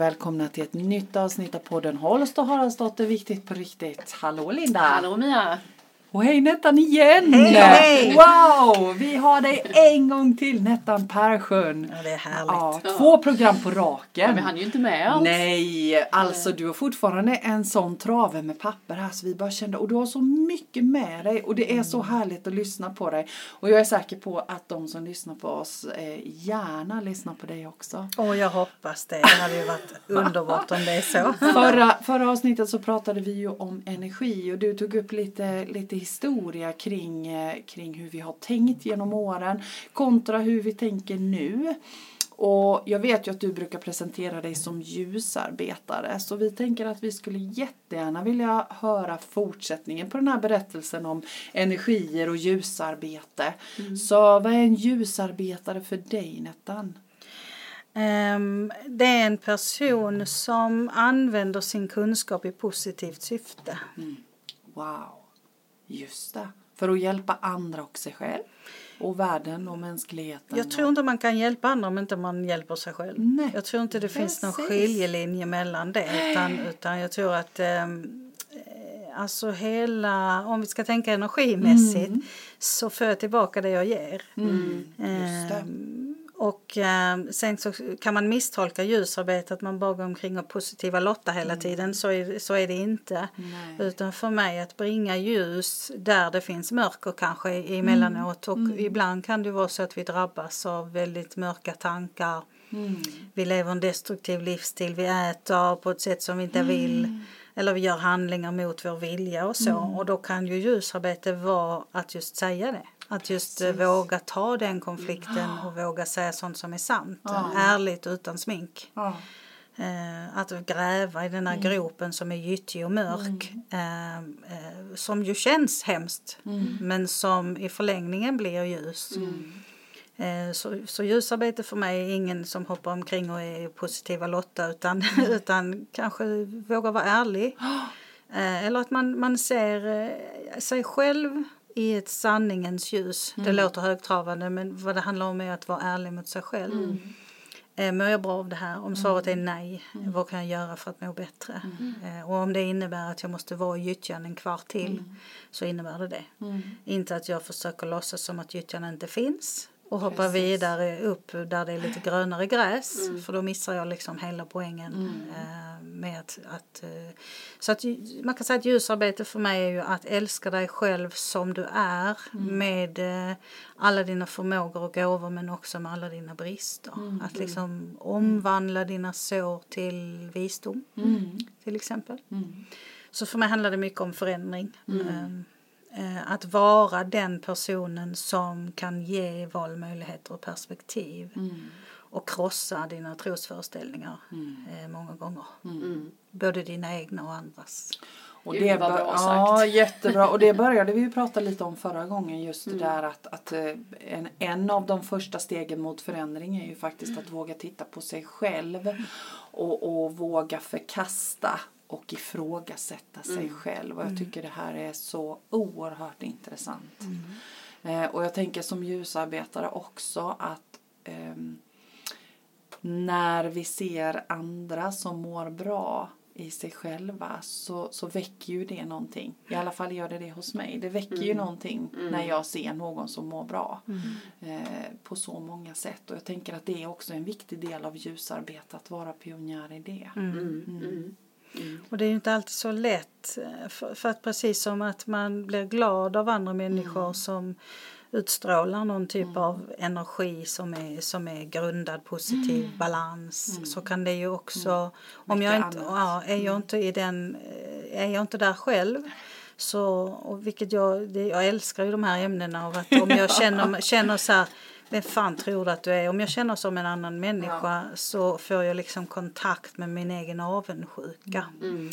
välkomna till ett nytt avsnitt av podden Holst och Haraldsdotter Viktigt på riktigt. Hallå Linda! Hallå Mia! Och hej Nettan igen! Hej, hej! Wow! Vi har dig en gång till Nettan Persjön. Ja, det är härligt. Ja, två program på raken. Ja, vi hann ju inte med allt. Nej, alltså du har fortfarande en sån trave med papper här så vi bara kände och du har så mycket med dig och det är så härligt att lyssna på dig. Och jag är säker på att de som lyssnar på oss eh, gärna lyssnar på dig också. Och jag hoppas det. Det hade ju varit underbart om det är så. Förra, förra avsnittet så pratade vi ju om energi och du tog upp lite, lite historia kring, eh, kring hur vi har tänkt genom åren kontra hur vi tänker nu. Och jag vet ju att du brukar presentera dig som ljusarbetare så vi tänker att vi skulle jättegärna vilja höra fortsättningen på den här berättelsen om energier och ljusarbete. Så vad är en ljusarbetare för dig Nettan? Ehm, det är en person som använder sin kunskap i positivt syfte. Wow, just det. För att hjälpa andra och sig själv och världen och mänskligheten. Jag tror inte man kan hjälpa andra om inte man hjälper sig själv. Nej, Jag tror inte det finns någon precis. skiljelinje mellan det utan, utan jag tror att ehm, eh, Alltså hela, om vi ska tänka energimässigt så för jag tillbaka det jag ger. Mm. Ehm, och eh, sen så kan man misstolka ljusarbete att man bara går omkring och positiva Lotta hela tiden. Så är, så är det inte. Nej. Utan för mig att bringa ljus där det finns mörker kanske emellanåt. Och ibland kan det vara så att vi drabbas av väldigt mörka tankar. Mm. Vi lever en destruktiv livsstil. Vi äter på ett sätt som vi inte vill. Eller vi gör handlingar mot vår vilja och så. Och då kan ju ljusarbete vara att just säga det. Att just eh, våga ta den konflikten och våga säga sånt som är sant. Ärligt och utan smink. Ja. Eh, att gräva i den här Mm. gropen som är gyttjig och mörk. Eh, eh, som ju känns hemskt. Mm. Men som i förlängningen blir ljus. Eh, Så, så ljusarbete för mig är ingen som hoppar omkring och är positiva Lotta utan, Mm. utan kanske vågar vara ärlig. Eller att man, man ser sig själv i ett sanningens ljus. Mm. Det låter högtravande men vad det handlar om är att vara ärlig mot sig själv. Mm. Eh, Mår jag bra av det här? Om svaret är nej, Mm. vad kan jag göra för att må bättre? Eh, Och om det innebär att jag måste vara i gyttjan en kvart till Mm. så innebär det det. Inte att jag försöker låtsas som att gyttjan inte finns och hoppa Precis. vidare upp där det är lite grönare gräs för då missar jag liksom hela poängen eh, med att, att eh, så att man kan säga att ljusarbete för mig är ju att älska dig själv som du är med eh, alla dina förmågor och gåvor men också med alla dina brister. Att liksom omvandla dina sår till visdom till exempel. Så för mig handlar det mycket om förändring. Eh, Att vara den personen som kan ge valmöjligheter och perspektiv. Och krossa dina trosföreställningar eh, många gånger. Både dina egna och andras. Och det vad bör- bra Ja, sagt. jättebra. Och det började vi ju prata lite om förra gången. Just Mm. det där att, att eh, en, en av de första stegen mot förändring är ju faktiskt att våga titta på sig själv. Och, och våga förkasta och ifrågasätta sig Mm. själv. Och jag tycker det här är så oerhört intressant. Mm. Eh, och jag tänker som ljusarbetare också att ehm, när vi ser andra som mår bra i sig själva så, så väcker ju det någonting. I alla fall gör det det hos mig. Det väcker ju någonting när jag ser någon som mår bra. Eh, på så många sätt. Och jag tänker att det är också en viktig del av ljusarbete att vara pionjär i det. Mm. Och det är ju inte alltid så lätt. eh, För, för att precis som att man blir glad av andra människor som utstrålar någon typ av energi som är, som är grundad positiv balans så kan det ju också om jag inte, ja, är jag inte i den eh, är jag inte där själv så och vilket jag det, jag älskar ju de här ämnena av att om jag känner känner så här vem fan tror du att du är? Om jag känner som en annan människa så får jag liksom kontakt med min egen avundsjuka. Mm.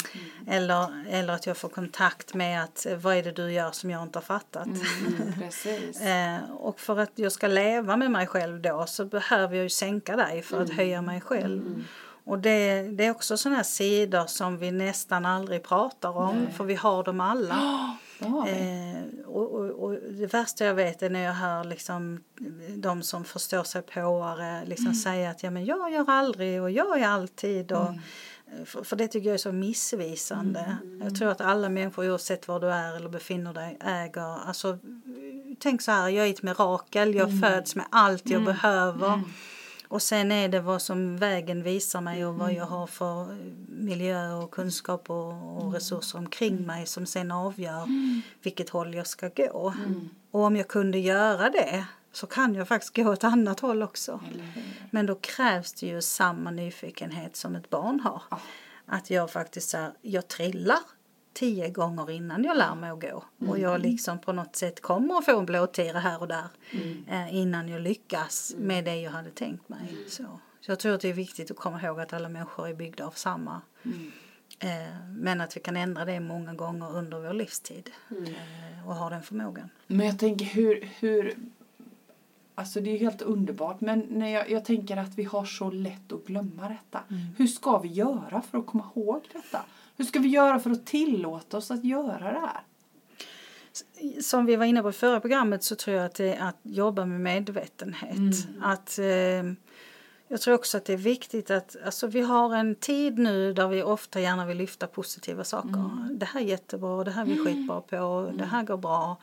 Eller, eller att jag får kontakt med att eh, vad är det du gör som jag inte har fattat. Mm, precis. Eh, och för att jag ska leva med mig själv då så behöver jag ju sänka dig för att höja mig själv. Och det, det är också sådana här sidor som vi nästan aldrig pratar om för vi har dem alla. Eh, och, och, och det värsta jag vet är när jag hör liksom, de som förstår sig påare liksom säga att ja, men jag gör aldrig och jag är alltid. Och, för, för det tycker jag är så missvisande. Jag tror att alla människor oavsett var du är eller befinner dig äger, alltså tänk så här, jag är ett mirakel, jag föds med allt jag behöver. Och sen är det vad som vägen visar mig och vad jag har för miljö och kunskap och, och resurser omkring mig som sen avgör vilket håll jag ska gå. Och om jag kunde göra det så kan jag faktiskt gå ett annat håll också. Men då krävs det ju samma nyfikenhet som ett barn har. Att jag faktiskt så här, jag trillar tio gånger innan jag lär mig att gå. Och jag liksom på något sätt kommer att få en blåtira här och där eh, innan jag lyckas med det jag hade tänkt mig. Så. så jag tror att det är viktigt att komma ihåg att alla människor är byggda av samma. Eh, men att vi kan ändra det många gånger under vår livstid eh, och ha den förmågan. Men jag tänker hur, hur Alltså det är helt underbart men när jag, jag tänker att vi har så lätt att glömma detta. Hur ska vi göra för att komma ihåg detta? Hur ska vi göra för att tillåta oss att göra det här? som vi var inne på i förra programmet så tror jag att det är att jobba med medvetenhet. Att, eh, jag tror också att det är viktigt att alltså, vi har en tid nu där vi ofta gärna vill lyfta positiva saker. Det här är jättebra, det här är vi skitbra på, det här går bra.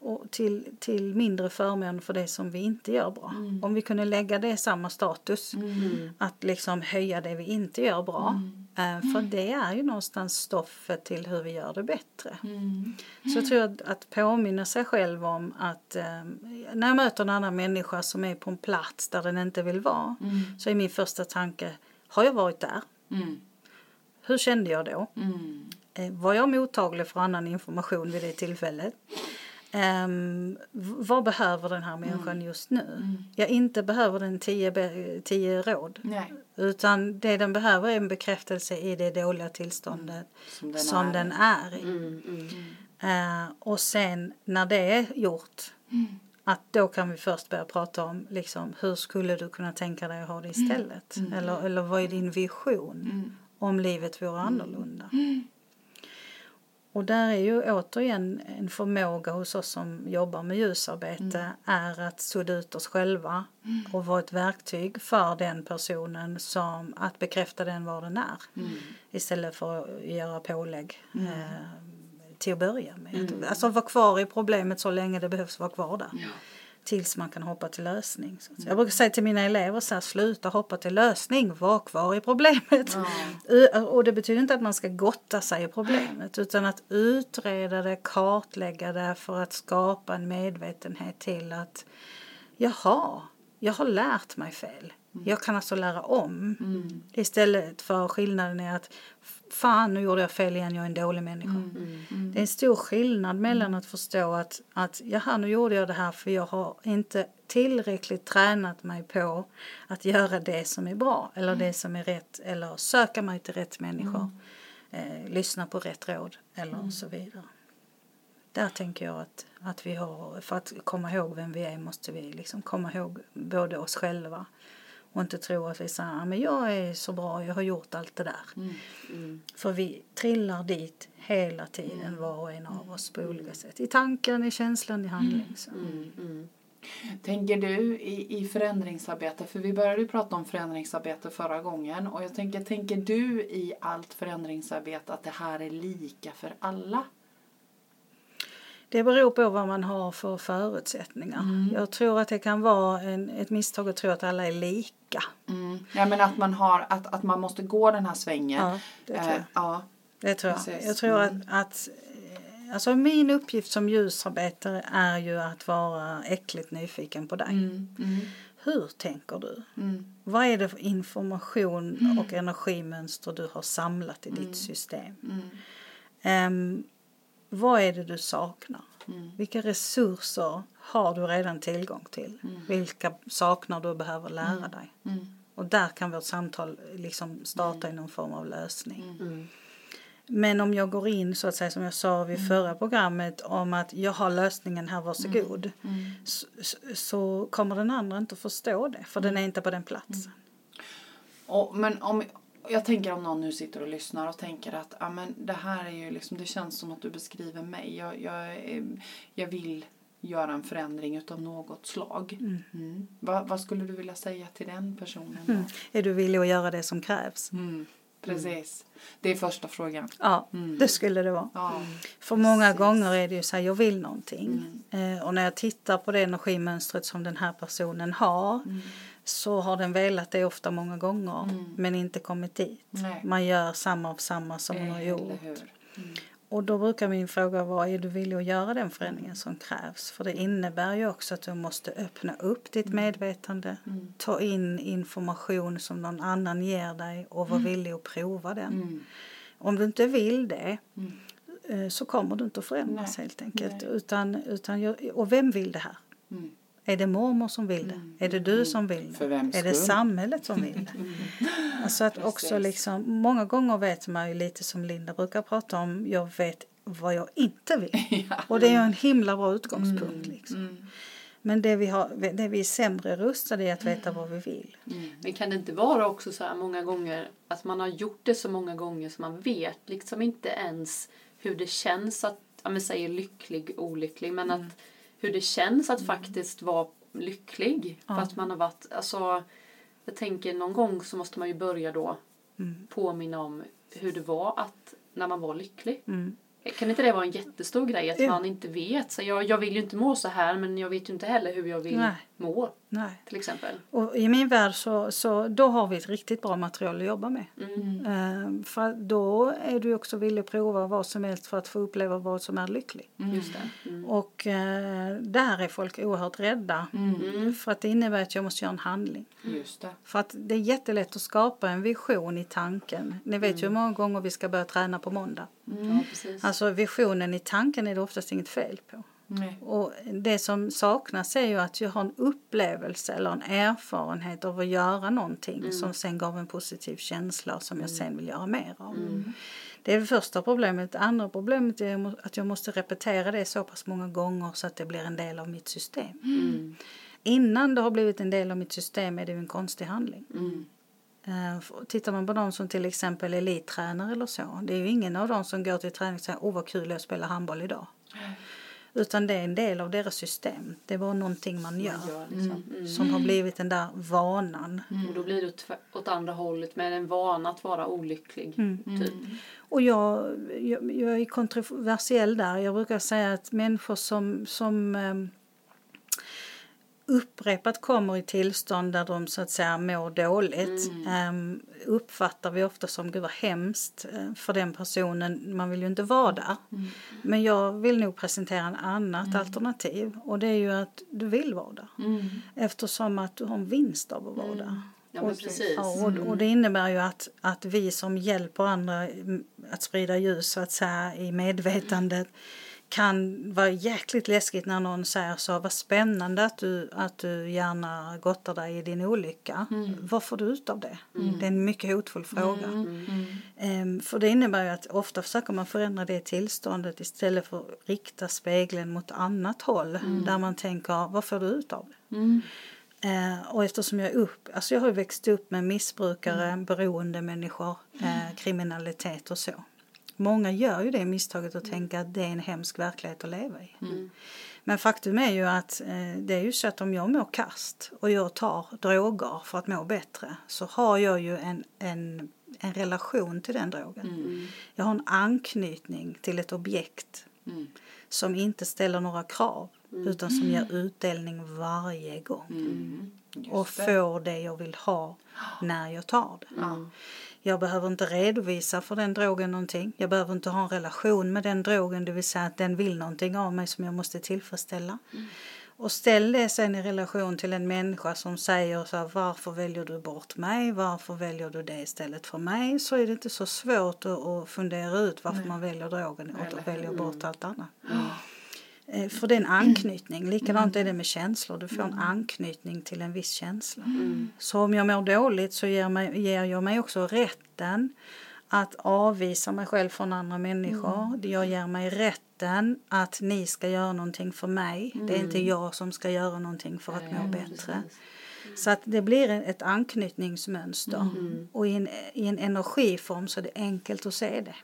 Och till, till mindre förmån för det som vi inte gör bra. Om vi kunde lägga det i samma status, att liksom höja det vi inte gör bra. Eh, För det är ju någonstans stoffet till hur vi gör det bättre. Så jag tror att, att påminna sig själv om att eh, när jag möter en annan människa som är på en plats där den inte vill vara så är min första tanke, har jag varit där? Hur kände jag då? Eh, var jag mottaglig för annan information vid det tillfället? V- vad behöver den här människan just nu? Jag inte behöver den tio, tio råd. Nej. Utan det den behöver är en bekräftelse i det dåliga tillståndet Som den som är. den är i. Mm, mm. Eh, och sen när det är gjort att då kan vi först börja prata om liksom, hur skulle du kunna tänka dig att ha det istället? Eller, eller vad är din vision om livet vore annorlunda? Och där är ju återigen en förmåga hos oss som jobbar med ljusarbete är att sudda ut oss själva och vara ett verktyg för den personen som att bekräfta den var den är. Istället för att göra pålägg eh, till att börja med. Alltså vara kvar i problemet så länge det behövs vara kvar där. Tills man kan hoppa till lösning. Så säga. Jag brukar säga till mina elever så här, sluta hoppa till lösning, var kvar i problemet. Uh, Och det betyder inte att man ska gotta sig i problemet utan att utreda det, kartlägga det för att skapa en medvetenhet till att jaha, jag har lärt mig fel. Jag kan alltså lära om. Istället för skillnaden är att fan nu gjorde jag fel igen, jag är en dålig människa. Det är en stor skillnad mellan att förstå att, att jaha nu gjorde jag det här för jag har inte tillräckligt tränat mig på att göra det som är bra eller det som är rätt eller söka mig till rätt människor. Eh, lyssna på rätt råd eller så vidare. Där tänker jag att, att vi har, för att komma ihåg vem vi är måste vi liksom komma ihåg både oss själva och inte tro att vi säger "Ah, men jag är så bra, jag har gjort allt det där. För vi trillar dit hela tiden var och en av oss på olika sätt. I tanken, i känslan, i handling. Så. Tänker du i, i förändringsarbete, för vi började ju prata om förändringsarbete förra gången och jag tänker, tänker du i allt förändringsarbete att det här är lika för alla? Det beror på vad man har för förutsättningar. Jag tror att det kan vara en, ett misstag att tro att alla är lika. Mm. Ja men att man har, att, att man måste gå den här svängen. Ja, det tror jag. Eh, ja. Det tror jag. Precis. Jag tror att, att eh, alltså min uppgift som ljusarbetare är ju att vara äckligt nyfiken på dig. Mm. Mm. Hur tänker du? Mm. Vad är det för information och energimönster du har samlat i ditt system? Mm. Vad är det du saknar? Mm. Vilka resurser har du redan tillgång till? Vilka saknar du och behöver lära dig? Mm. Och där kan vårt samtal liksom starta i någon form av lösning. Mm. Men om jag går in så att säga som jag sa vid Mm. förra programmet om att jag har lösningen här, varsågod. Mm. Så, så- så kommer den andra inte att förstå det för den är inte på den platsen. Och, men om, jag tänker om någon nu sitter och lyssnar och tänker att ah, men det här är ju liksom, det känns som att du beskriver mig. Jag, jag, jag vill göra en förändring utav något slag. Mm. Mm. Vad, vad skulle du vilja säga till den personen? Mm. Är du villig att göra det som krävs? Mm. Precis. Det är första frågan. Ja, Mm. det skulle det vara. Ja. För många Precis. gånger är det ju så här, jag vill någonting. Mm. Eh, och när jag tittar på det energimönstret som den här personen har Mm. Så har den velat det ofta många gånger Mm. men inte kommit dit. Nej. Man gör samma av samma som hon har Eller gjort. Mm. Och då brukar min fråga vara, är du villig att göra den förändringen som krävs? För det innebär ju också att du måste öppna upp ditt medvetande, Mm. ta in information som någon annan ger dig och vara villig att prova den. Mm. Om du inte vill det Mm. eh, så kommer du inte att förändras Nej, helt enkelt. nej. Utan, utan, och vem vill det här? Mm. Är det mormor som vill det? Mm. Är det du som vill det? Är det samhället som vill det? Alltså att också liksom, många gånger vet man ju lite som Linda brukar prata om, jag vet vad jag inte vill. Ja. Och det är ju en himla bra utgångspunkt. Liksom. Mm. Men det vi, har, det vi är sämre rustade är att veta vad vi vill. Mm. Men kan det inte vara också så här många gånger att man har gjort det så många gånger så man vet liksom inte ens hur det känns att, ja men säger lycklig, olycklig, men Mm. att hur det känns att faktiskt vara lycklig. Ja. För att man har varit, alltså jag tänker någon gång så måste man ju börja då Mm. påminna om hur det var att när man var lycklig. Mm. Kan inte det vara en jättestor grej att man inte vet? Så jag, jag vill ju inte må så här men jag vet ju inte heller hur jag vill Nej. Må Nej. till exempel. Och i min värld så, så då har vi ett riktigt bra material att jobba med. Mm. Eh, för då är du också villig att prova vad som helst för att få uppleva vad som är lycklig. Just det. Mm. Och eh, där är folk oerhört rädda. Mm. För att det innebär att jag måste göra en handling. Just det. För att det är jättelätt att skapa en vision i tanken. Ni vet ju hur många gånger vi ska börja träna på måndag. Ja, precis. Alltså visionen i tanken är det oftast inget fel på. Nej. Och det som saknas är ju att jag har en upplevelse eller en erfarenhet av att göra någonting som sen gav en positiv känsla och som jag sen vill göra mer av. Det är det första problemet. Det andra problemet är att jag måste repetera det så pass många gånger så att det blir en del av mitt system. Mm. Innan det har blivit en del av mitt system är det ju en konstig handling. Mm. Eh, Tittar man på de som till exempel är elittränare eller så. Det är ju ingen av dem som går till träning och säger åh vad kul det är att spela handboll idag. Utan det är en del av deras system. Det är bara någonting man gör. Man gör liksom. Mm. Som har blivit den där vanan. Och då blir det åt, andra hållet med en vana att vara olycklig. Typ. Och jag, jag, jag är kontroversiell där. Jag brukar säga att människor som, som ehm, upprepat kommer i tillstånd där de så att säga mår dåligt ehm, uppfattar vi ofta som gud vad hemskt eh, för den personen. Man vill ju inte vara där. Men jag vill nog presentera en annat alternativ och det är ju att du vill vara där. Mm. Eftersom att du har en vinst av att vara där. Ja, precis. Ja, och, och det innebär ju att, att vi som hjälper andra mm, att sprida ljus så att säga i medvetandet kan vara jäkligt läskigt när någon säger så vad spännande att du, att du gärna gottar dig i din olycka. Vad får du ut av det? Det är en mycket hotfull fråga. Ehm, för det innebär ju att ofta försöker man förändra det tillståndet istället för att rikta spegeln mot annat håll där man tänker vad får du ut av det? Mm. Eh, och eftersom jag är upp, alltså jag har växt upp med missbrukare, beroende människor, eh, kriminalitet och så. Många gör ju det misstaget att tänka att det är en hemsk verklighet att leva i. Men faktum är ju att eh, det är ju så att om jag mår kast och jag tar droger för att må bättre så har jag ju en, en, en relation till den drogen. Jag har en anknytning till ett objekt Mm. som inte ställer några krav utan som ger utdelning varje gång Mm. Och får det jag vill ha när jag tar det. Jag behöver inte redovisa för den drogen någonting. Jag behöver inte ha en relation med den drogen, det vill säga att den vill någonting av mig som jag måste tillfredsställa. Och ställ det sen i relation till en människa som säger så här, varför väljer du bort mig? Varför väljer du det istället för mig? Så är det inte så svårt att, att fundera ut varför man väljer drogen och väljer bort allt annat. Eh, För det är en anknytning. Likadant är det med känslor. Du får en anknytning till en viss känsla. Så om jag mår dåligt så ger, mig, ger jag mig också rätten att avvisa mig själv från andra människor. Jag ger mig rätten att ni ska göra någonting för mig. Det är inte jag som ska göra någonting för att må bättre. Så att det blir ett anknytningsmönster. Och i en, i en energiform så är det enkelt att se det.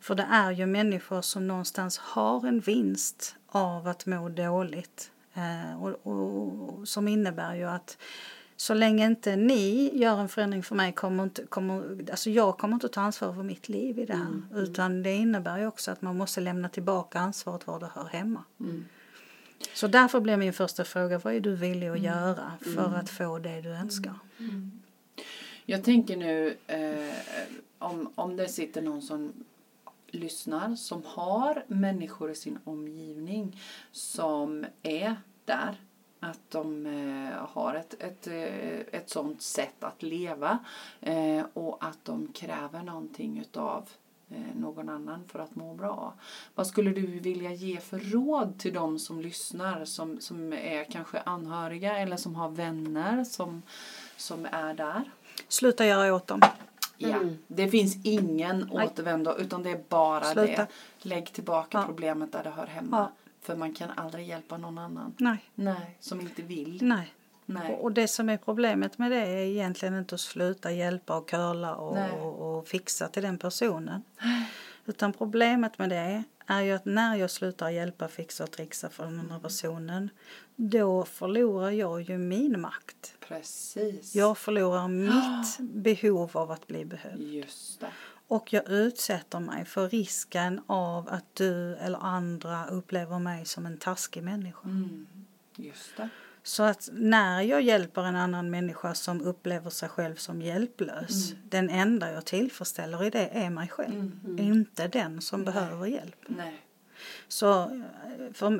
För det är ju människor som någonstans har en vinst av att må dåligt. Eh, och, och, som innebär ju att så länge inte ni gör en förändring för mig kommer inte, kommer, alltså jag kommer inte att ta ansvar för mitt liv i det här. Mm, utan det innebär ju också att man måste lämna tillbaka ansvaret var det hör hemma. Mm. Så därför blir min första fråga, vad är du villig att mm. göra för mm. att få det du önskar? Mm. Jag tänker nu eh, om, om det sitter någon som lyssnar som har människor i sin omgivning som är där att de eh, har ett, ett, eh, ett sånt sätt att leva eh, och att de kräver någonting utav någon annan för att må bra. Vad skulle du vilja ge för råd till de som lyssnar som, som är kanske anhöriga eller som har vänner som, som är där? Sluta göra åt dem. Ja, mm. det finns ingen återvändo utan det är bara Sluta. det. Lägg tillbaka ja. problemet där det hör hemma. Ja. För man kan aldrig hjälpa någon annan. Nej. Nej, som inte vill. Nej. Nej. Och det som är problemet med det är egentligen inte att sluta hjälpa och curla och, och, och, fixa till den personen. Utan problemet med det är ju att när jag slutar hjälpa, fixa och trixa för den andra personen då förlorar jag ju min makt. Precis. Jag förlorar mitt behov av att bli behövd. Just det. Och jag utsätter mig för risken av att du eller andra upplever mig som en taskig människa. Mm. Just det. Så att när jag hjälper en annan människa som upplever sig själv som hjälplös, mm. den enda jag tillfredsställer i det är mig själv. Mm. mm. Inte den som Nej. behöver hjälp. Nej. Så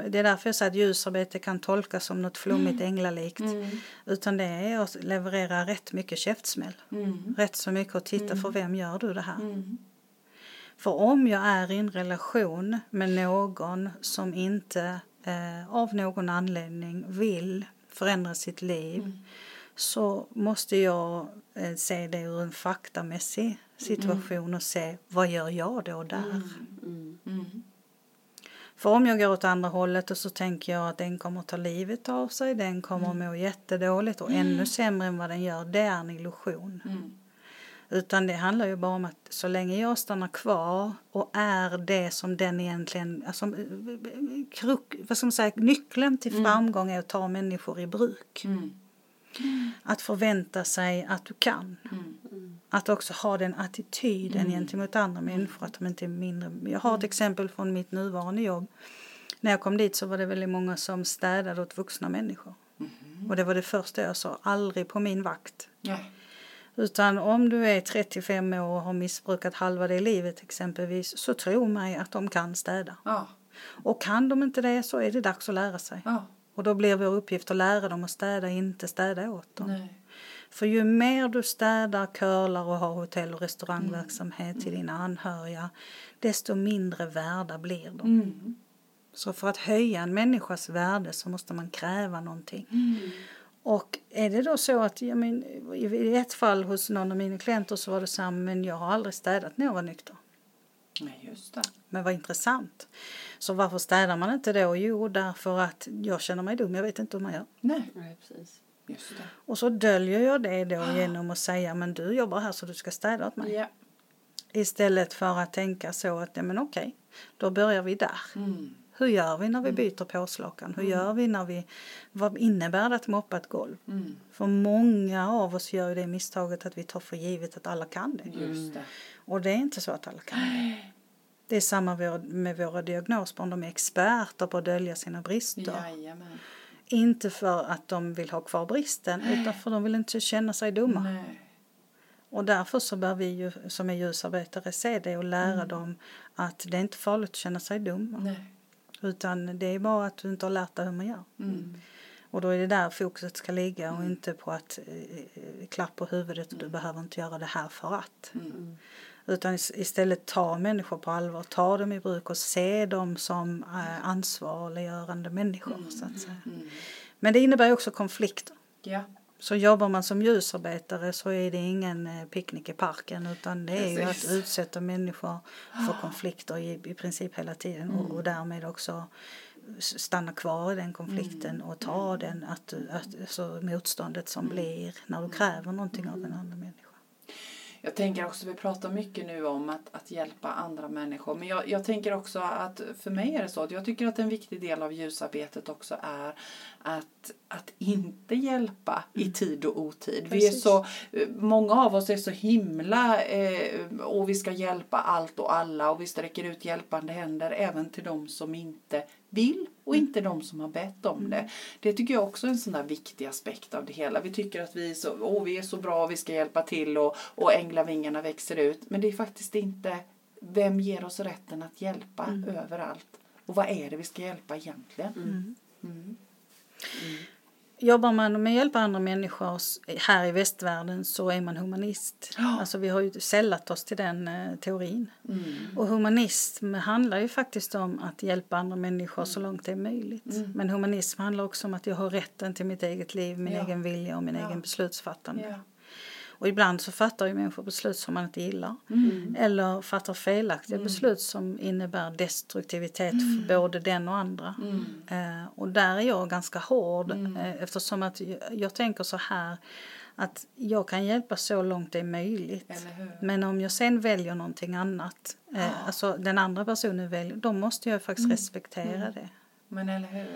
det är därför jag säger att ljusarbete kan tolkas som något flummigt mm. änglalikt. Mm. Utan det är att leverera rätt mycket käftsmäll. Mm. Rätt så mycket att titta för mm. vem gör du det här? Mm. För om jag är i en relation med någon som inte eh, av någon anledning vill förändra sitt liv mm. så måste jag eh, se det ur en faktamässig situation och se vad gör jag då där? För om jag går åt andra hållet och så tänker jag att den kommer att ta livet av sig, den kommer mm. att må jättedåligt och mm. ännu sämre än vad den gör, det är en illusion. Mm. Utan det handlar ju bara om att så länge jag stannar kvar och är det som den egentligen, alltså, kruk, vad ska man säga, nyckeln till mm. framgång är att ta människor i bruk. Mm. Att förvänta sig att du kan. Mm. Att också ha den attityden mm. gentemot andra människor. Att de inte är mindre. Jag har ett exempel från mitt nuvarande jobb. När jag kom dit så var det väldigt många som städade åt vuxna människor. Mm. Och det var det första jag sa, aldrig på min vakt. Nej. Utan om du är 35 år och har missbrukat halva det livet exempelvis så tro mig att de kan städa. Ja. Och kan de inte det så är det dags att lära sig. Ja. Och då blir vår uppgift att lära dem att städa, inte städa åt dem. Nej. För ju mer du städar, curlar och har hotell och restaurangverksamhet mm. till dina anhöriga desto mindre värda blir de. Mm. Så för att höja en människas värde så måste man kräva någonting. Mm. Och är det då så att, jag men, i ett fall hos någon av mina klienter så var det så här, men jag har aldrig städat när jag var nykter. Nej, just det. Men vad intressant. Så varför städar man inte då? Jo, därför att jag känner mig dum, jag vet inte hur man gör. Nej. Nej precis. Just det. Och så döljer jag det då ah. genom att säga, men du jobbar här så du ska städa åt mig. Ja. Istället för att tänka så att, ja men okej, då börjar vi där. Mm. Hur gör vi när vi mm. byter påslakan? Hur mm. gör vi när vi, vad innebär det att moppa ett golv? Mm. För många av oss gör det misstaget att vi tar för givet att alla kan det. Just det. Och det är inte så att alla kan det. Det är samma med våra diagnosbarn, de är experter på att dölja sina brister. Jajamän. Inte för att de vill ha kvar bristen utan för att de vill inte känna sig dumma. Nej. Och därför så bör vi ju som är ljusarbetare se det och lära mm. dem att det är inte farligt att känna sig dum. Nej. Utan det är bara att du inte har lärt dig hur man gör. Mm. Och då är det där fokuset ska ligga och mm. inte på att eh, klapp på huvudet och du mm. behöver inte göra det här för att. Mm. Utan istället ta människor på allvar, ta dem i bruk och se dem som eh, ansvarliggörande människor. Så att säga. Men det innebär också konflikter. Ja. Så jobbar man som ljusarbetare så är det ingen eh, picknick i parken utan det är Precis. ju att utsätta människor för konflikter i, i princip hela tiden mm. och, och därmed också stanna kvar i den konflikten mm. och ta mm. den att, att, alltså motståndet som mm. blir när du kräver någonting av en annan människa. Jag tänker också, vi pratar mycket nu om att, att hjälpa andra människor. Men jag, jag tänker också att för mig är det så att jag tycker att en viktig del av ljusarbetet också är att, att inte hjälpa i mm. tid och otid. Vi är så, många av oss är så himla eh, och vi ska hjälpa allt och alla och vi sträcker ut hjälpande händer även till de som inte vill och mm. inte de som har bett om mm. det. Det tycker jag också är en sån där viktig aspekt av det hela. Vi tycker att vi är så, åh, vi är så bra, vi ska hjälpa till och, och änglavingarna växer ut. Men det är faktiskt inte vem ger oss rätten att hjälpa mm. överallt? Och vad är det vi ska hjälpa egentligen? Mm. Mm. Mm. Jobbar man med att hjälpa andra människor här i västvärlden så är man humanist. Oh. Alltså vi har ju sällat oss till den eh, teorin. Mm. Och humanism handlar ju faktiskt om att hjälpa andra människor så långt det är möjligt. Mm. Men humanism handlar också om att jag har rätten till mitt eget liv, min ja. egen vilja och min ja. egen beslutsfattande. Ja. Och ibland så fattar ju människor beslut som man inte gillar. Mm. Eller fattar felaktiga mm. beslut som innebär destruktivitet mm. för både den och andra. Mm. Eh, och där är jag ganska hård mm. eh, eftersom att jag, jag, tänker så här att jag kan hjälpa så långt det är möjligt. Men om jag sen väljer någonting annat, eh, ah. alltså den andra personen väljer, då måste jag faktiskt mm. respektera det. Men eller hur?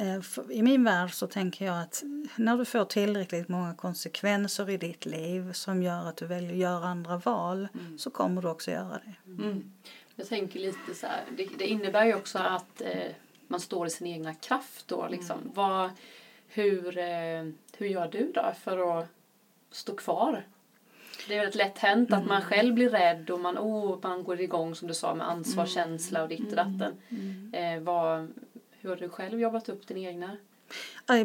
Eh, I min värld så tänker jag att när du får tillräckligt många konsekvenser i ditt liv som gör att du väljer att göra andra val mm. så kommer du också göra det. Mm. Jag tänker lite så här, det, det innebär ju också att eh, man står i sin egna kraft då liksom. Mm. Vad, hur, eh, hur gör du då för att stå kvar? Det är väldigt lätt hänt att man mm. själv blir rädd och man, oh, man går igång som du sa med ansvarskänsla och ditt och datten. Mm. Eh, vad, hur har du själv jobbat upp din egna?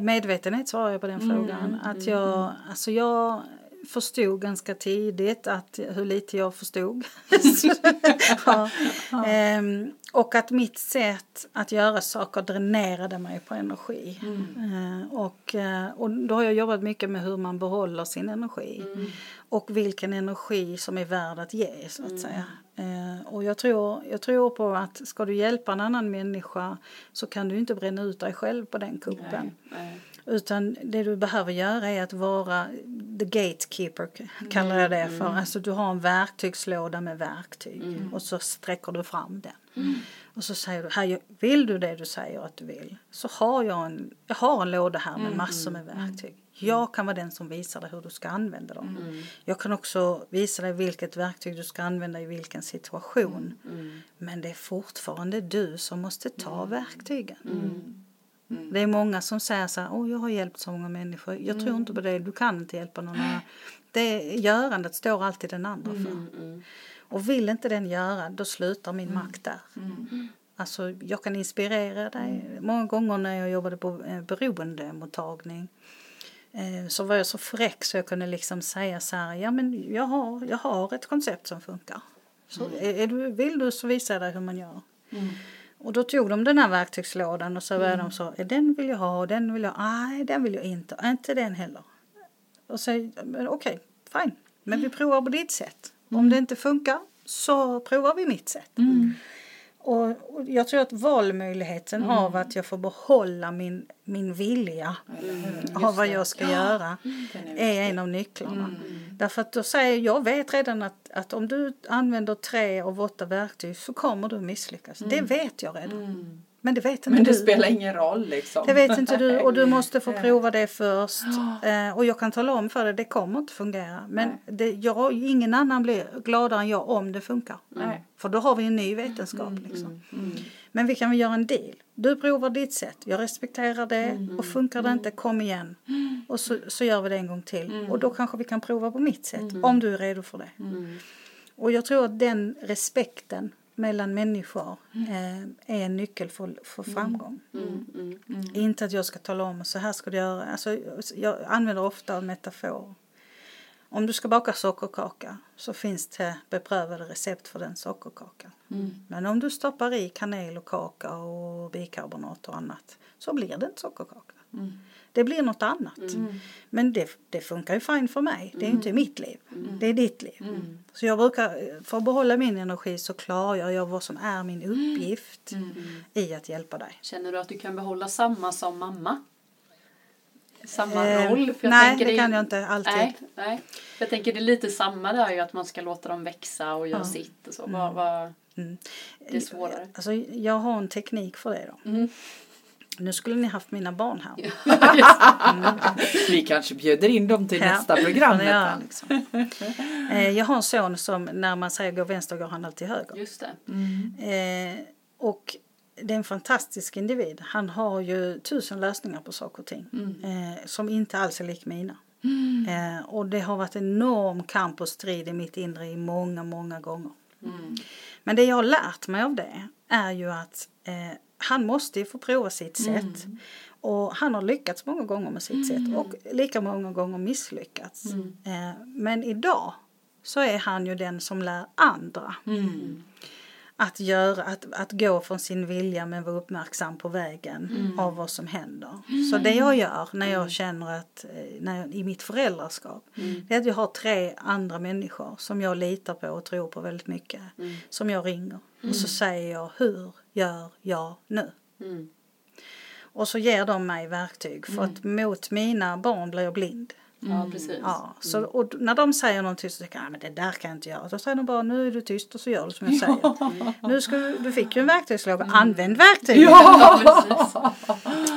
Medvetenhet svarar jag på den mm, frågan. Att mm, jag, mm. alltså jag förstod ganska tidigt att hur lite jag förstod. ja. Ja. Ehm, och att mitt sätt att göra saker dränerade mig på energi. Mm. Ehm, och, eh, och då har jag jobbat mycket med hur man behåller sin energi. Mm. Och vilken energi som är värd att ge så att mm. säga. Eh, och jag tror, jag tror på att ska du hjälpa en annan människa så kan du inte bränna ut dig själv på den kuppen. Nej, nej. Utan det du behöver göra är att vara the gatekeeper kallar jag det för. Mm. Alltså du har en verktygslåda med verktyg mm. och så sträcker du fram den. Mm. Och så säger du, här, vill du det du säger att du vill så har jag en, jag har en låda här med mm. massor med verktyg. Jag kan vara den som visar dig hur du ska använda dem. Mm. Jag kan också visa dig vilket verktyg du ska använda i vilken situation. Mm. mm. Men det är fortfarande du som måste ta mm. verktygen. Mm. Mm. Det är många som säger så här, oh, jag har hjälpt så många människor. Jag tror inte på det, du kan inte hjälpa någon annan. Det görandet står alltid den andra för. Och vill inte den göra, då slutar min makt där. Alltså, jag kan inspirera dig. Många gånger när jag jobbade på eh, beroendemottagning Eh, så var jag så fräck så jag kunde liksom säga så här, ja men jag har, jag har ett koncept som funkar. Så mm. är, är, du, vill du så visar jag dig hur man gör. Mm. Och då tog de den här verktygslådan och så var mm. de så, den vill jag ha och den vill jag, nej den vill jag inte, inte den heller. Och så, okej, okay, fine, men vi provar på ditt sätt. Om mm. det inte funkar så provar vi mitt sätt. Mm. Och, och, jag tror att valmöjligheten mm. av att jag får behålla min, min vilja mm. av vad jag ska ja. göra är, är en av nycklarna. Mm. Därför att då säger jag vet redan att, att om du använder tre av åtta verktyg så kommer du misslyckas. Det mm. vet jag redan. Men det vet inte Men det du. spelar ingen roll liksom. Det vet inte du och du måste få prova det först. Eh, och jag kan tala om för dig, det kommer inte fungera. Men det, jag, ingen annan blir gladare än jag om det funkar. Nej. För då har vi en ny vetenskap. Mm, liksom. Mm, mm. Men vi kan väl göra en deal. Du provar ditt sätt, jag respekterar det och funkar det inte, kom igen. Och så, så gör vi det en gång till. Och då kanske vi kan prova på mitt sätt, om du är redo för det. Och jag tror att den respekten mellan människor mm. eh, är en nyckel för, för mm. framgång. Mm. Mm. mm. Inte att jag ska tala om så här ska du göra. Alltså, jag använder ofta metaforer. Om du ska baka sockerkaka så finns det beprövade recept för den sockerkakan. Men om du stoppar i kanel och kakao och bikarbonat och annat så blir det inte sockerkaka. Det blir något annat. Mm. Men det, det funkar ju fine för mig. Det är ju inte mitt liv. Mm. Det är ditt liv. Så jag brukar, för att behålla min energi så klargör jag vad som är min uppgift i att hjälpa dig. Känner du att du kan behålla samma som mamma? Samma Eh, roll? För jag nej, tänker det kan jag inte alltid. Nej, nej. Jag tänker det är lite samma där ju att man ska låta dem växa och göra Ja. sitt och så. Vad, Mm. det är svårare. Alltså, jag har en teknik för det då. Mm. Nu skulle ni haft mina barn här. Vi kanske bjuder in dem till Ja, nästa program. Nettan. liksom. eh, jag har en son som när man säger gå vänster går han alltid höger. Just det. Eh, och det är en fantastisk individ. Han har ju tusen lösningar på saker och ting. Eh, som inte alls är lik mina. Eh, och det har varit enorm kamp och strid i mitt inre i många, många gånger. Mm. Men det jag har lärt mig av det är ju att eh, han måste ju få prova sitt sätt. Och han har lyckats många gånger med sitt sätt och lika många gånger misslyckats. Eh, men idag så är han ju den som lär andra att, göra, att, att gå från sin vilja men vara uppmärksam på vägen av vad som händer. Så det jag gör när jag känner att, eh, när jag, i mitt föräldraskap, det är att jag har tre andra människor som jag litar på och tror på väldigt mycket. Som jag ringer. Och så säger jag, hur gör jag nu? Mm. Och så ger de mig verktyg för att mot mina barn blir jag blind. Ja, precis. Ja, så, och när de säger någonting så tänker jag, "Ah, men det där kan jag inte göra. Då säger de bara, nu är du tyst och så gör du som jag säger. Nu ska du, du fick ju en verktygslåda, använd verktyget. Ja.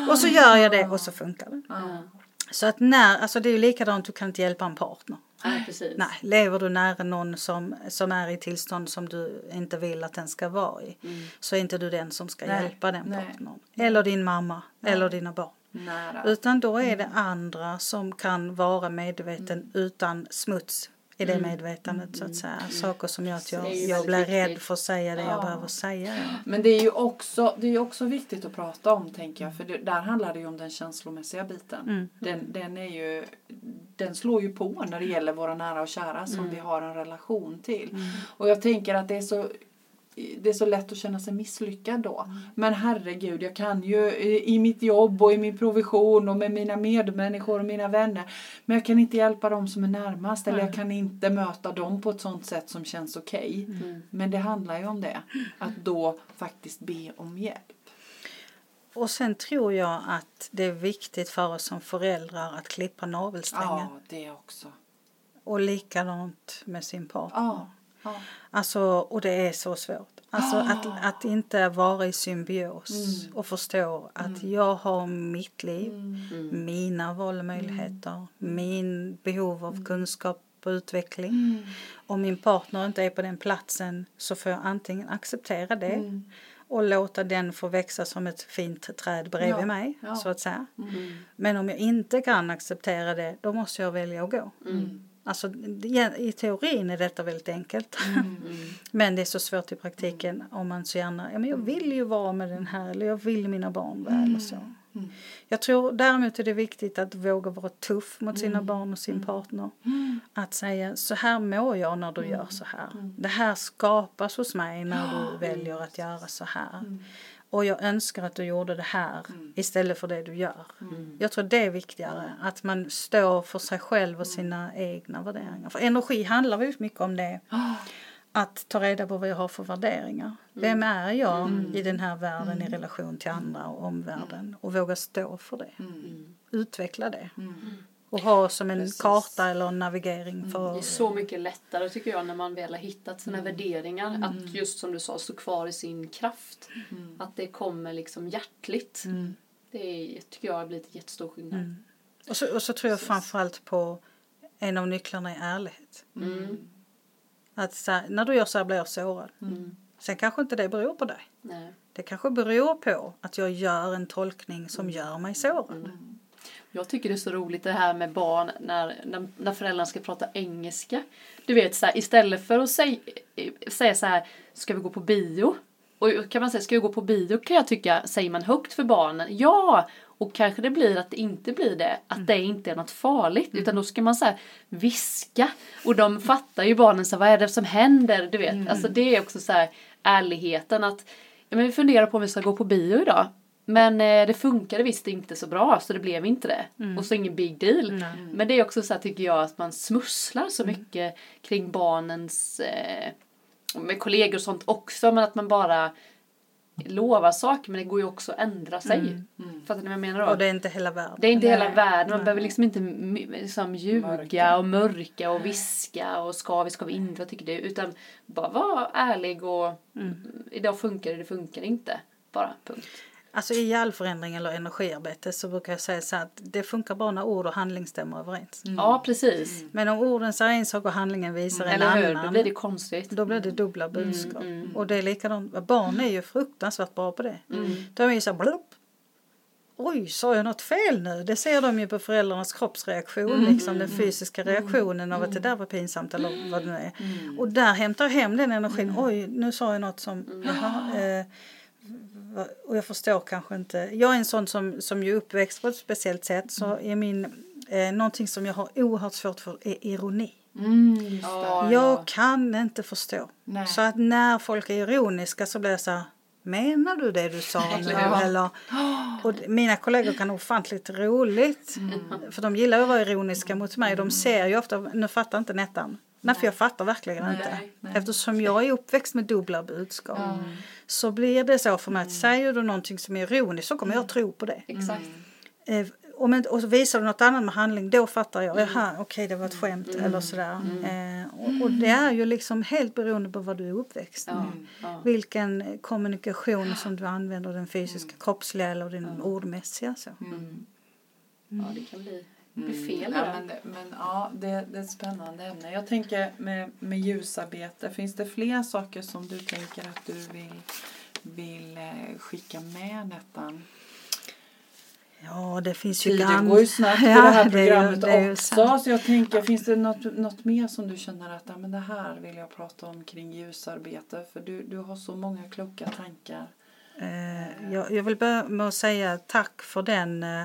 Och så gör jag det och så funkar det. Ja. Så att när, alltså det är ju likadant, du kan inte hjälpa en partner. Nej, precis. Nej, lever du nära någon som, som är i tillstånd som du inte vill att den ska vara i så är inte du den som ska Nej, hjälpa den nej. partnern. Eller din mamma eller dina barn. Nära. Utan då är det andra som kan vara medveten utan smuts i det medvetandet så att säga. Saker som gör att jag, jag blir väldigt rädd viktigt. för att säga det jag Ja. behöver säga. Men det är ju också, det är också viktigt att prata om tänker jag. För det, där handlar det ju om den känslomässiga biten. Mm. Den, den, är ju, den slår ju på när det gäller våra nära och kära som Mm. vi har en relation till. Och jag tänker att det är så det är så lätt att känna sig misslyckad då. Mm. Men herregud, jag kan ju i i mitt jobb och i min provision och med mina medmänniskor och mina vänner. Men jag kan inte hjälpa dem som är närmast eller jag kan inte möta dem på ett sånt sätt som känns okej. Mm. Men det handlar ju om det. Att då faktiskt be om hjälp. Och sen tror jag att det är viktigt för oss som föräldrar att klippa navelsträngen. Ja, det också. Och likadant med sin partner. Ja. Ja. Alltså, och det är så svårt. Alltså Ah. att, att inte vara i symbios Mm. och förstå att jag har mitt liv, Mm. mina valmöjligheter, min behov av kunskap och utveckling. Mm. Om min partner inte är på den platsen så får jag antingen acceptera det Mm. och låta den få växa som ett fint träd bredvid Ja, mig, ja. så att säga. Mm. Men om jag inte kan acceptera det, då måste jag välja att gå. Mm. Alltså, i teorin är detta väldigt enkelt. Mm. Men det är så svårt i praktiken om man så gärna, ja men jag vill ju vara med den här eller jag vill mina barn väl och så. Mm. Jag tror däremot är det viktigt att våga vara tuff mot Mm. sina barn och sin partner. Att säga så här mår jag när du Mm. gör så här. Det här skapas hos mig när du väljer att göra så här. Mm. Och jag önskar att du gjorde det här istället för det du gör. Mm. Jag tror det är viktigare att man står för sig själv och sina egna värderingar. För energi handlar väldigt mycket om det. Att ta reda på vad jag har för värderingar. Vem är jag i den här världen i relation till andra och omvärlden? Och våga stå för det. Mm. Utveckla det. Mm. Och ha som en Precis. karta eller en navigering Det för... är så mycket lättare tycker jag när man väl har hittat sina värderingar. Att just som du sa, stå kvar i sin kraft. Att det kommer liksom hjärtligt. Mm. Det är, tycker jag har blivit jättestor skillnad. Mm. Och, så, och så tror jag framförallt på en av nycklarna är ärlighet. Mm. Att så när du gör så här blir jag sårad. Mm. Sen kanske inte det beror på dig. Nej. Det kanske beror på att jag gör en tolkning som gör mig sårad. Mm. Jag tycker det är så roligt det här med barn när, när, när föräldrarna ska prata engelska. Du vet så här, istället för att säga, säga så här, ska vi gå på bio? Och kan man säga, ska vi gå på bio kan jag tycka, säger man högt för barnen, ja! Och kanske det blir att det inte blir det, att det inte är något farligt. Utan då ska man så här viska. Och de fattar ju barnen så här, vad är det som händer? Du vet, alltså det är också så här ärligheten att, ja men vi funderar på om vi ska gå på bio idag. Men eh, det funkade visst inte så bra så det blev inte det. Mm. Och så ingen big deal. Men det är också så här tycker jag att man smusslar så Mm. mycket kring barnens eh, med kollegor och sånt också men att man bara lovar saker men det går ju också att ändra sig. Fattar ni vad jag menar då? Mm. Och det är inte hela världen. Det är inte hela Nej, världen. Man nej. behöver liksom inte liksom ljuga Mörka. och mörka och viska och ska vi, ska vi inte, vad tycker du? Utan bara vara ärlig och idag funkar det, det funkar inte. Bara, punkt. Alltså i all förändring eller energiarbete så brukar jag säga så att det funkar bara när ord och handling stämmer överens. Ja, precis. Men om orden säger en sak och handlingen visar en Eller hur? annan. Då blir det konstigt. Då blir det dubbla budskap. mm. Och det är likadant, barn är ju fruktansvärt bra på det. Mm. De är ju så här. Oj, sa jag något fel nu? Det ser de ju på föräldrarnas kroppsreaktion, Mm. liksom den fysiska reaktionen av att det där var pinsamt eller vad det nu är. Och där hämtar jag hem den energin. Oj, nu sa jag något som, jaha, eh, och jag förstår kanske inte. Jag är en sån som, som ju uppväxt på ett speciellt sätt så är min, eh, någonting som jag har oerhört svårt för är ironi. Mm. Ja, Jag kan inte förstå. Nej. Så att när folk är ironiska så blir jag så här, menar du det du sa nu? Eller och mina kollegor kan ha ofantligt roligt. Mm. För de gillar att vara ironiska mot mig. De ser ju ofta, nu fattar inte Nettan. Nej, för jag fattar verkligen inte. nej. Eftersom jag är uppväxt med dubbla budskap. Så blir det så för mig Mm. att säger du någonting som är ironiskt så kommer jag tro på det. Exakt. Eh, och så visar du något annat med handling, då fattar jag. Jaha, okej det var ett skämt eller sådär. Eh, och, och det är ju liksom helt beroende på vad du är uppväxt med. Ja. Vilken kommunikation som du använder, den fysiska, kroppsliga eller den ordmässiga. Så. ja, det kan bli, bli fel Mm. Ja, men, det, men ja, det, det är ett spännande ämne. Jag tänker med, med ljusarbete, finns det fler saker som du tänker att du vill, vill eh, skicka med Nettan? Ja, det finns ju Tiden går ju snabbt i Ja, det här det är ju- programmet det är ju också. Så jag tänker, finns det något, något mer som du känner att ja, men det här vill jag prata om kring ljusarbete? För du, du har så många kloka tankar. Eh, jag, jag vill börja med att säga tack för den eh,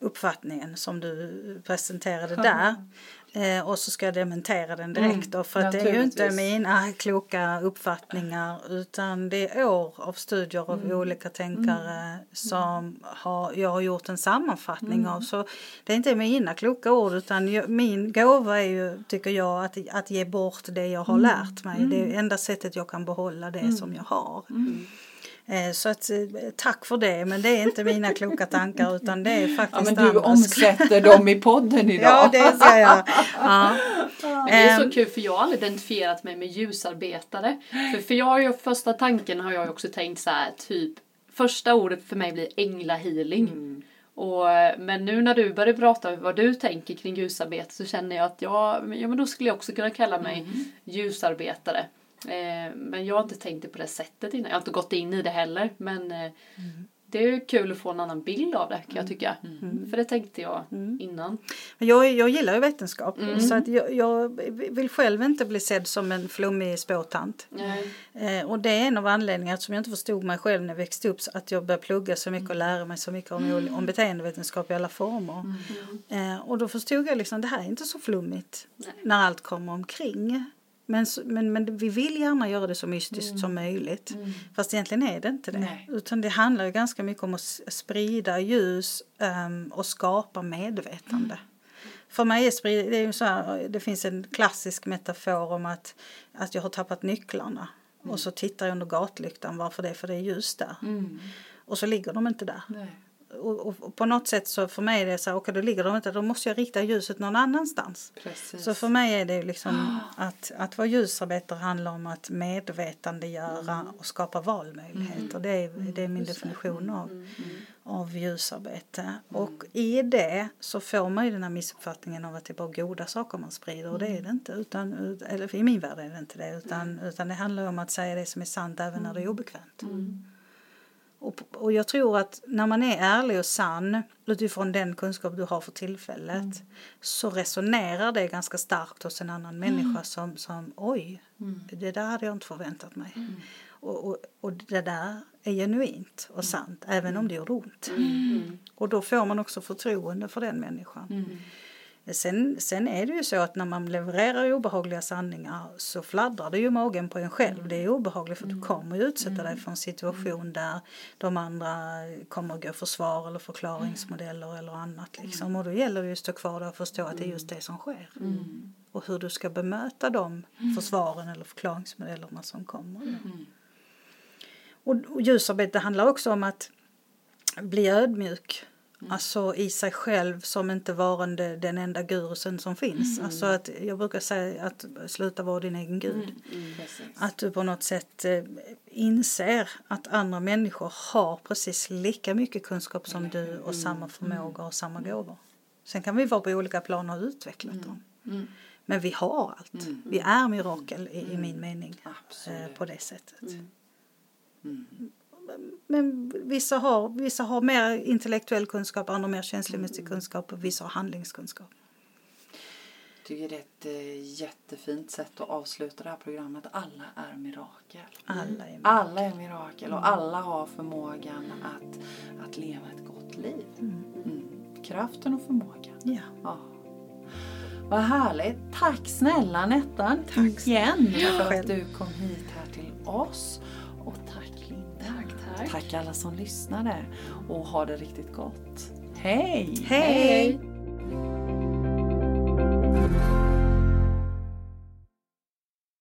uppfattningen som du presenterade där. Eh, och så ska jag dementera den direkt då, för att det är ju inte mina kloka uppfattningar utan det är år av studier av olika tänkare som har, jag har gjort en sammanfattning av. Så det är inte mina kloka ord utan jag, min gåva är ju, tycker jag, att, att ge bort det jag har lärt mig. Det är enda sättet jag kan behålla det som jag har. Eh, Så att, eh, tack för det, men det är inte mina kloka tankar utan det är Ja, faktiskt men du andras. omsätter dem i podden idag. Ja, det ser jag. Ja. Men det är så Ehm. kul för jag har aldrig identifierat mig med ljusarbetare. För, för jag har ju, första tanken har jag också tänkt så här typ Första ordet för mig blir änglahealing. Och, men nu när du börjar prata om vad du tänker kring ljusarbete så känner jag att ja, men- ja men då skulle jag också kunna kalla mig ljusarbetare. Eh, men jag har inte tänkt det på det sättet innan. Jag har inte gått in i det heller. Men eh, det är kul att få en annan bild av det kan jag tycka. För det tänkte jag innan. Men Jag, jag gillar ju vetenskap så att jag, jag vill själv inte bli sedd som en flummig spåtant. Nej. Eh, och det är en av anledningarna som jag inte förstod mig själv när jag växte upp så att jag började plugga så mycket och lära mig så mycket om, om beteendevetenskap i alla former. Eh, och då förstod jag liksom det här är inte så flummigt när allt kommer omkring. Men, men, men vi vill gärna göra det så mystiskt som möjligt. Fast egentligen är det inte det. Nej. Utan det handlar ju ganska mycket om att sprida ljus ehm, och skapa medvetande. För mig är det är ju så här, det finns en klassisk metafor om att, att jag har tappat nycklarna. Och så tittar jag under gatlyktan varför det är, för det är ljus där. Mm. Och så ligger de inte där. Nej. Och, och, på något sätt så för mig är det så här, okej då ligger de inte, då måste jag rikta ljuset någon annanstans. Precis. Så för mig är det liksom att, att vara ljusarbetare handlar om att medvetandegöra och skapa valmöjligheter. Det är, det är min definition av, av ljusarbete. Och i det så får man ju den här missuppfattningen av att det är bara goda saker man sprider och det är det inte. Utan, eller i min värld är det inte det. Utan, utan det handlar om att säga det som är sant även när det är obekvämt. Och, och jag tror att när man är ärlig och sann utifrån den kunskap du har för tillfället så resonerar det ganska starkt hos en annan människa som, som oj, det där hade jag inte förväntat mig. Och, och, och det där är genuint och sant även om det gör ont. Och då får man också förtroende för den människan. Sen, sen är det ju så att när man levererar obehagliga sanningar så fladdrar det ju magen på en själv. Det är obehagligt för du kommer ju utsätta dig för en situation där de andra kommer att gå försvar eller förklaringsmodeller eller annat. Liksom. Och då gäller det ju att stå kvar där och förstå att det är just det som sker. Och hur du ska bemöta de försvaren eller förklaringsmodellerna som kommer. Och, och ljusarbete handlar också om att bli ödmjuk Mm. Alltså i sig själv som inte varande den enda gurusen som finns. Mm. Alltså att jag brukar säga att sluta vara din egen gud. Mm. mm att du på något sätt eh, inser att andra människor har precis lika mycket kunskap som du och samma mm. förmåga och samma gåvor. Sen kan vi vara på olika plan och utveckla dem. Men vi har allt. Vi är mirakel i, i min mening. Eh, på det sättet. Men vissa har, vissa har mer intellektuell kunskap, andra mer känslomässig kunskap och vissa har handlingskunskap. Jag tycker det är ett äh, jättefint sätt att avsluta det här programmet. Alla är mirakel. Alla är mirakel. Alla är mirakel och alla har förmågan att, att leva ett gott liv. Mm. Mm. Kraften och förmågan. Ja. ja. Vad härligt. Tack snälla Nettan Tack. igen för att du kom hit här till oss. Tack alla som lyssnade och ha det riktigt gott. Hej! Hej! Hej.